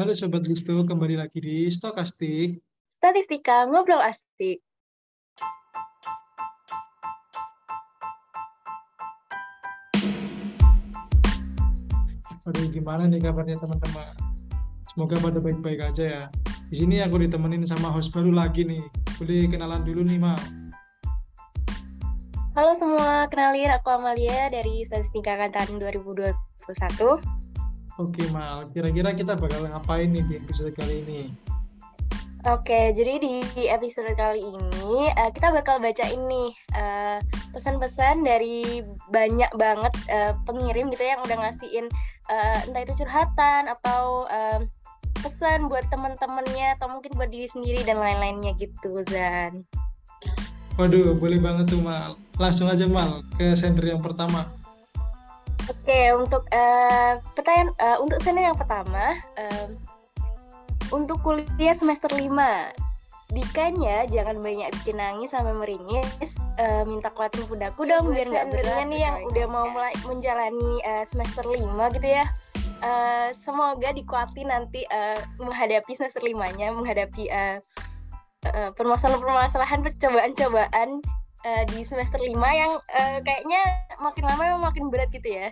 Halo Sobat Listo, kembali lagi di Stokastik. Statistika ngobrol asik. Aduh, gimana nih kabarnya teman-teman? Semoga pada baik-baik aja ya. Di sini aku ditemenin sama host baru lagi nih. Boleh kenalan dulu nih, Mal. Halo semua, kenalin aku Amalia dari Statistika Angkatan 2021. Oke, Mal. Kira-kira kita bakal ngapain nih di episode kali ini? Oke, jadi di episode kali ini uh, kita bakal baca ini uh, pesan-pesan dari banyak banget uh, pengirim gitu ya yang udah ngasihin uh, entah itu curhatan atau uh, pesan buat teman-temannya atau mungkin buat diri sendiri dan lain-lainnya gitu Zan. Waduh, boleh banget tuh Mal. Langsung aja Mal ke sender yang pertama. Oke, untuk uh, pertanyaan uh, untuk sender yang pertama, uh, untuk kuliah semester 5 Dikanya jangan banyak bikin nangis sampai meringis uh, minta kuatin pundaku dong biar nggak berat nih yang udah mau mulai menjalani uh, semester 5 gitu ya. Uh, semoga dikuatin nanti uh, menghadapi semester limanya menghadapi uh, uh, permasalahan-permasalahan percobaan-cobaan uh, di semester 5 yang uh, kayaknya makin lama makin berat gitu ya.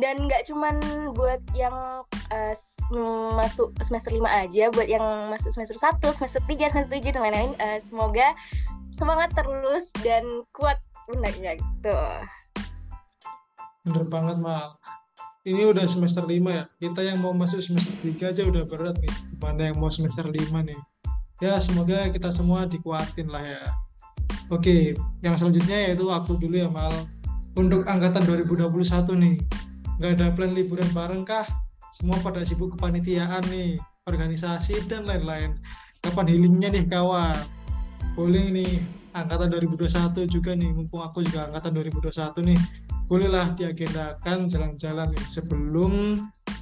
Dan nggak cuman buat yang uh, masuk semester 5 aja buat yang masuk semester 1, semester 3, semester 7 dan lain-lain uh, semoga semangat terus dan kuat benaknya gitu. Bener banget mal. Ini udah semester 5 ya. Kita yang mau masuk semester 3 aja udah berat nih. Mana yang mau semester 5 nih? Ya semoga kita semua dikuatin lah ya oke yang selanjutnya yaitu aku dulu ya mal. Untuk angkatan 2021 nih nggak ada plan liburan bareng kah? Semua pada sibuk kepanitiaan nih organisasi dan lain-lain. Kapan healingnya nih kawan? Boleh nih angkatan 2021 juga nih mumpung aku juga angkatan 2021 nih. Bolehlah diagendakan jalan-jalan nih sebelum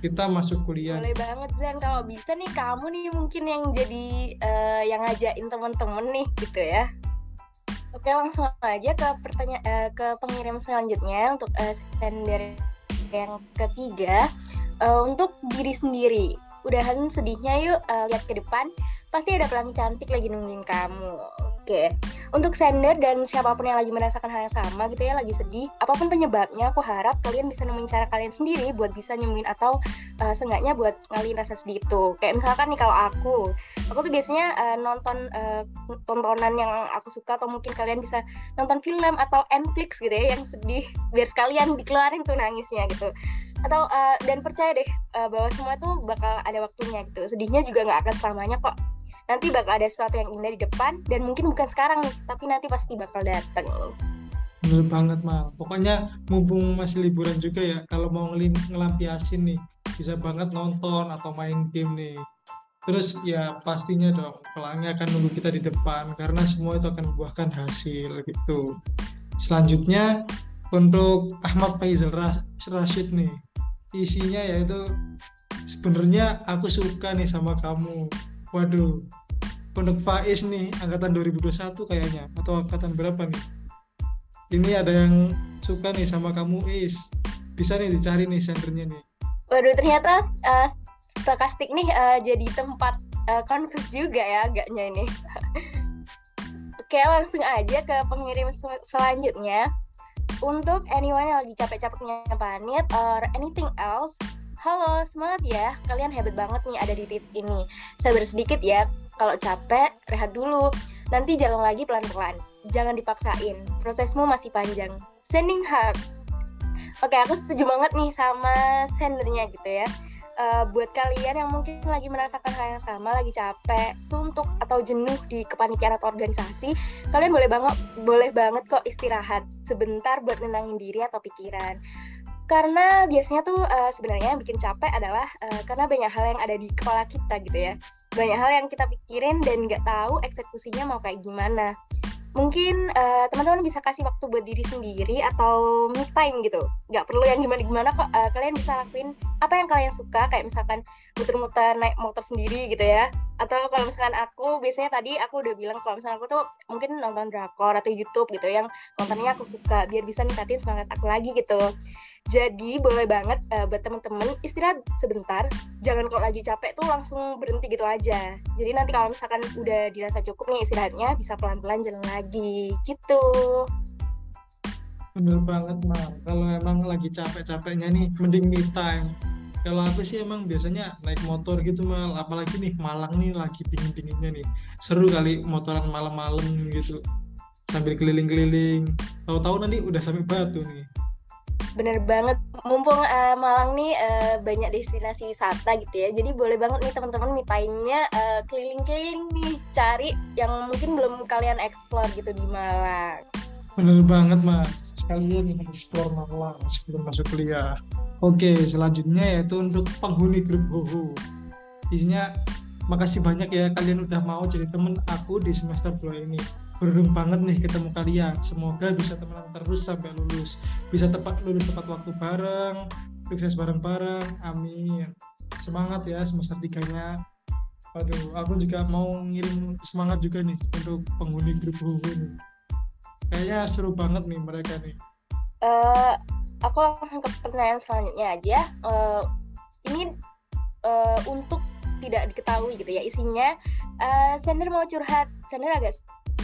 kita masuk kuliah. Boleh banget Zan. Kalau bisa nih kamu nih mungkin yang jadi uh, yang ngajakin temen-temen nih gitu ya Oke langsung aja ke pertanyaan uh, ke pengirim selanjutnya untuk uh, sender yang ketiga. Uh, untuk diri sendiri udahan sedihnya yuk uh, lihat ke depan. Pasti ada pelangi cantik lagi nungguin kamu Oke, untuk sender dan siapa pun yang lagi merasakan hal yang sama gitu ya, lagi sedih, apa pun penyebabnya, aku harap kalian bisa nemuin cara kalian sendiri buat bisa nyembuhin atau uh, seenggaknya buat ngalihin rasa sedih itu. Kayak misalkan nih kalau aku, aku tuh biasanya uh, nonton uh, tontonan yang aku suka atau mungkin kalian bisa nonton film atau Netflix gitu ya yang sedih, biar sekalian dikeluarin tuh nangisnya gitu. Atau uh, dan percaya deh uh, bahwa semua tuh bakal ada waktunya gitu. Sedihnya juga nggak akan selamanya kok nanti bakal ada sesuatu yang indah di depan dan mungkin bukan sekarang tapi nanti pasti bakal datang bener banget mal. Pokoknya mumpung masih liburan juga ya kalau mau ngelampiasin nih bisa banget nonton atau main game nih. Terus ya pastinya dong pelangi akan nunggu kita di depan karena semua itu akan membuahkan hasil gitu. Selanjutnya untuk Ahmad Faizal Rashid nih isinya yaitu sebenarnya aku suka nih sama kamu waduh. Pondok Faiz nih angkatan 2021 kayaknya atau angkatan berapa nih? Ini ada yang suka nih sama kamu Is. Bisa nih dicari nih sendernya nih. Waduh ternyata uh, stokastik nih uh, jadi tempat uh, confuse juga ya agaknya ini. Oke langsung aja ke pengirim sel selanjutnya. Untuk anyone yang lagi capek-capeknya panit or anything else Halo, semangat ya. Kalian hebat banget nih ada di titik ini. Sabar sedikit ya. Kalau capek, rehat dulu. Nanti jalan lagi pelan-pelan. Jangan dipaksain. Prosesmu masih panjang. Sending hug. Oke, aku setuju banget nih sama sendernya gitu ya. Uh, buat kalian yang mungkin lagi merasakan hal yang sama, lagi capek, suntuk atau jenuh di kepanitiaan atau organisasi, kalian boleh banget boleh banget kok istirahat sebentar buat nenangin diri atau pikiran karena biasanya tuh uh, sebenarnya yang bikin capek adalah uh, karena banyak hal yang ada di kepala kita gitu ya. Banyak hal yang kita pikirin dan nggak tahu eksekusinya mau kayak gimana. Mungkin teman teman-teman bisa kasih waktu buat diri sendiri atau me time gitu. Nggak perlu yang gimana gimana kok uh, kalian bisa lakuin apa yang kalian suka. Kayak misalkan muter-muter naik motor sendiri gitu ya. Atau kalau misalkan aku biasanya tadi aku udah bilang kalau misalkan aku tuh mungkin nonton drakor atau YouTube gitu yang kontennya aku suka. Biar bisa ningkatin semangat aku lagi gitu Jadi boleh banget uh, buat temen-temen istirahat sebentar. Jangan kalau lagi capek tuh langsung berhenti gitu aja. Jadi nanti kalau misalkan udah dirasa cukup nih istirahatnya bisa pelan-pelan jalan lagi gitu. Bener banget mal. Kalau emang lagi capek-capeknya nih, mending me time. Kalau aku sih emang biasanya naik motor gitu mal. Apalagi nih Malang nih lagi dingin-dinginnya nih. Seru kali motoran malam-malam gitu sambil keliling-keliling tahu-tahu nanti udah sampai Batu nih bener banget. Mumpung uh, Malang nih uh, banyak destinasi wisata gitu ya. Jadi boleh banget nih teman-teman mitainya uh, keliling-keliling nih cari yang mungkin belum kalian explore gitu di Malang. Bener banget mas. Sekalian nih explore Malang sebelum masuk kuliah. Oke selanjutnya yaitu untuk penghuni grup Hoho. Isinya makasih banyak ya kalian udah mau jadi temen aku di semester 2 ini beruntung banget nih ketemu kalian semoga bisa temenan terus sampai lulus bisa tepat lulus tepat waktu bareng sukses bareng-bareng amin semangat ya semester tiganya Waduh, aku juga mau ngirim semangat juga nih untuk penghuni grup Huhu Kayaknya seru banget nih mereka nih. Uh, aku langsung ke pertanyaan selanjutnya aja. Uh, ini uh, untuk tidak diketahui gitu ya isinya. Uh, Sender mau curhat. Sender agak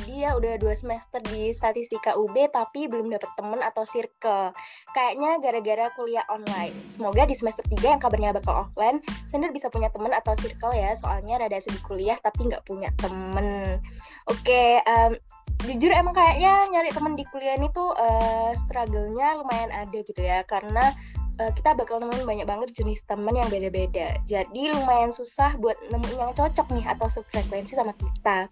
dia udah dua semester di statistika UB tapi belum dapet temen atau circle. Kayaknya gara-gara kuliah online. Semoga di semester 3 yang kabarnya bakal offline, Sender bisa punya temen atau circle ya, soalnya rada sedih kuliah tapi nggak punya temen. Oke, okay, um, jujur emang kayaknya nyari temen di kuliah ini tuh uh, struggle-nya lumayan ada gitu ya, karena uh, kita bakal nemuin banyak banget jenis temen yang beda-beda. Jadi lumayan susah buat nemuin yang cocok nih atau sefrekuensi sama kita.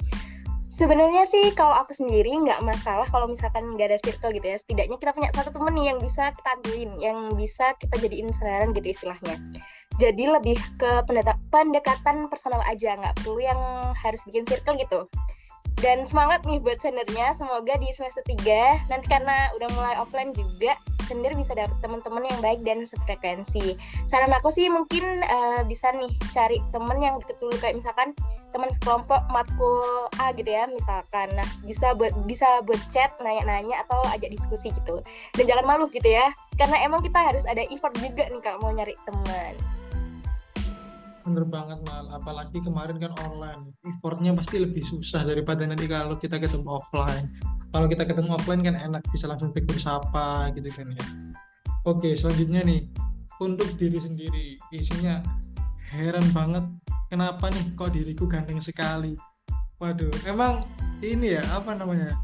Sebenarnya sih kalau aku sendiri nggak masalah kalau misalkan nggak ada circle gitu ya. Setidaknya kita punya satu temen nih yang bisa kita andelin, yang bisa kita jadiin selaran gitu istilahnya. Jadi lebih ke pendekatan personal aja, nggak perlu yang harus bikin circle gitu dan semangat nih buat sendernya semoga di semester 3 nanti karena udah mulai offline juga sender bisa dapet teman-teman yang baik dan sefrekuensi. Saran aku sih mungkin uh, bisa nih cari temen yang deket kayak misalkan teman sekelompok matkul A gitu ya misalkan. Nah bisa buat bisa buat chat nanya-nanya atau ajak diskusi gitu. Dan jangan malu gitu ya karena emang kita harus ada effort juga nih kalau mau nyari teman bener banget mal. Apalagi kemarin kan online. Effortnya pasti lebih susah daripada nanti kalau kita ketemu offline. Kalau kita ketemu offline kan enak bisa langsung pikir sapa gitu kan ya. Oke selanjutnya nih. Untuk diri sendiri. Isinya heran banget kenapa nih kok diriku ganteng sekali? Waduh emang ini ya apa namanya?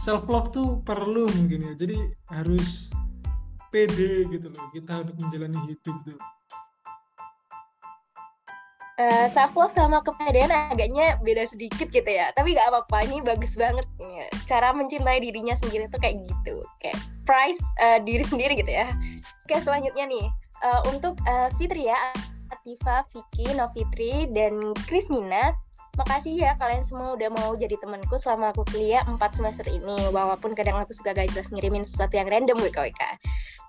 Self love tuh perlu mungkin ya. Jadi harus pede gitu loh kita untuk menjalani hidup tuh uh, self love sama kepedean agaknya beda sedikit gitu ya. Tapi gak apa-apa ini bagus banget. Cara mencintai dirinya sendiri tuh kayak gitu. Kayak price uh, diri sendiri gitu ya. Oke selanjutnya nih. Uh, untuk uh, Fitri ya Atifa, Vicky, Novitri, dan Krismina Makasih ya kalian semua udah mau jadi temanku selama aku kuliah 4 semester ini. Walaupun kadang aku suka gak jelas ngirimin sesuatu yang random WKWK.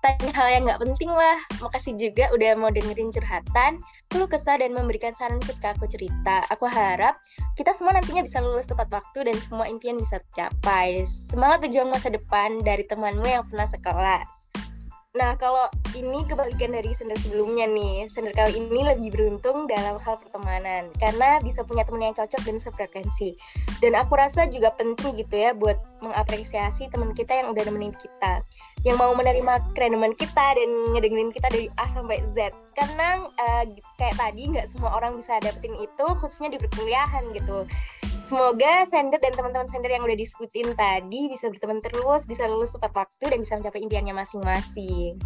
Tanya hal yang gak penting lah. Makasih juga udah mau dengerin curhatan, keluh kesah, dan memberikan saran ketika aku cerita. Aku harap kita semua nantinya bisa lulus tepat waktu dan semua impian bisa tercapai. Semangat berjuang masa depan dari temanmu yang pernah sekelas. Nah, kalau ini kebalikan dari sender sebelumnya nih. Sender kali ini lebih beruntung dalam hal pertemanan karena bisa punya teman yang cocok dan sefrekuensi. Dan aku rasa juga penting gitu ya buat mengapresiasi teman kita yang udah nemenin kita. Yang mau menerima kerendeman kita dan ngedengerin kita dari A sampai Z. Karena uh, kayak tadi nggak semua orang bisa dapetin itu khususnya di perkuliahan gitu. Semoga sender dan teman-teman sender yang udah disebutin tadi bisa berteman terus, bisa lulus tepat waktu dan bisa mencapai impiannya masing-masing.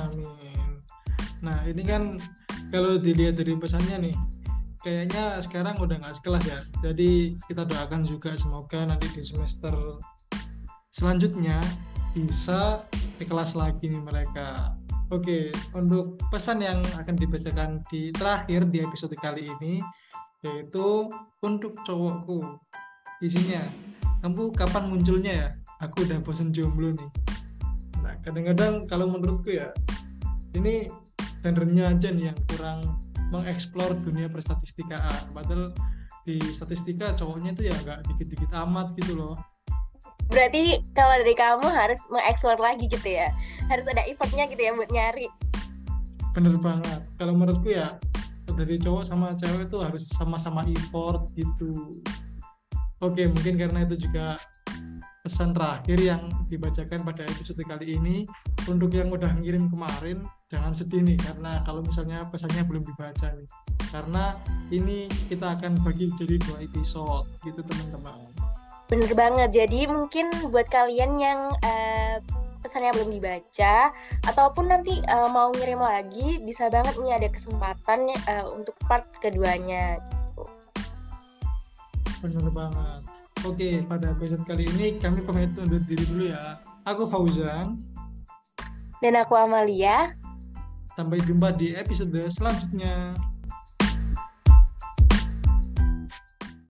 Amin. Nah ini kan kalau dilihat dari pesannya nih, kayaknya sekarang udah nggak sekelas ya. Jadi kita doakan juga semoga nanti di semester selanjutnya bisa di kelas lagi nih mereka. Oke, untuk pesan yang akan dibacakan di terakhir di episode kali ini yaitu untuk cowokku. Isinya kamu kapan munculnya ya? Aku udah bosen jomblo nih. Nah kadang-kadang kalau menurutku ya ini tendernya aja nih yang kurang mengeksplor dunia perstatistikaan. Padahal di statistika cowoknya itu ya nggak dikit-dikit amat gitu loh Berarti kalau dari kamu harus mengeksplor lagi gitu ya. Harus ada effortnya gitu ya buat nyari. Bener banget. Kalau menurutku ya dari cowok sama cewek itu harus sama-sama effort gitu. Oke, mungkin karena itu juga pesan terakhir yang dibacakan pada episode kali ini untuk yang udah ngirim kemarin jangan sedih nih karena kalau misalnya pesannya belum dibaca nih karena ini kita akan bagi jadi dua episode gitu teman-teman bener banget jadi mungkin buat kalian yang uh, pesannya belum dibaca ataupun nanti uh, mau ngirim lagi bisa banget nih ada kesempatan uh, untuk part keduanya gitu. bener banget Oke, pada episode kali ini kami pamit undur diri dulu ya. Aku Fauzan. Dan aku Amalia. Sampai jumpa di episode selanjutnya.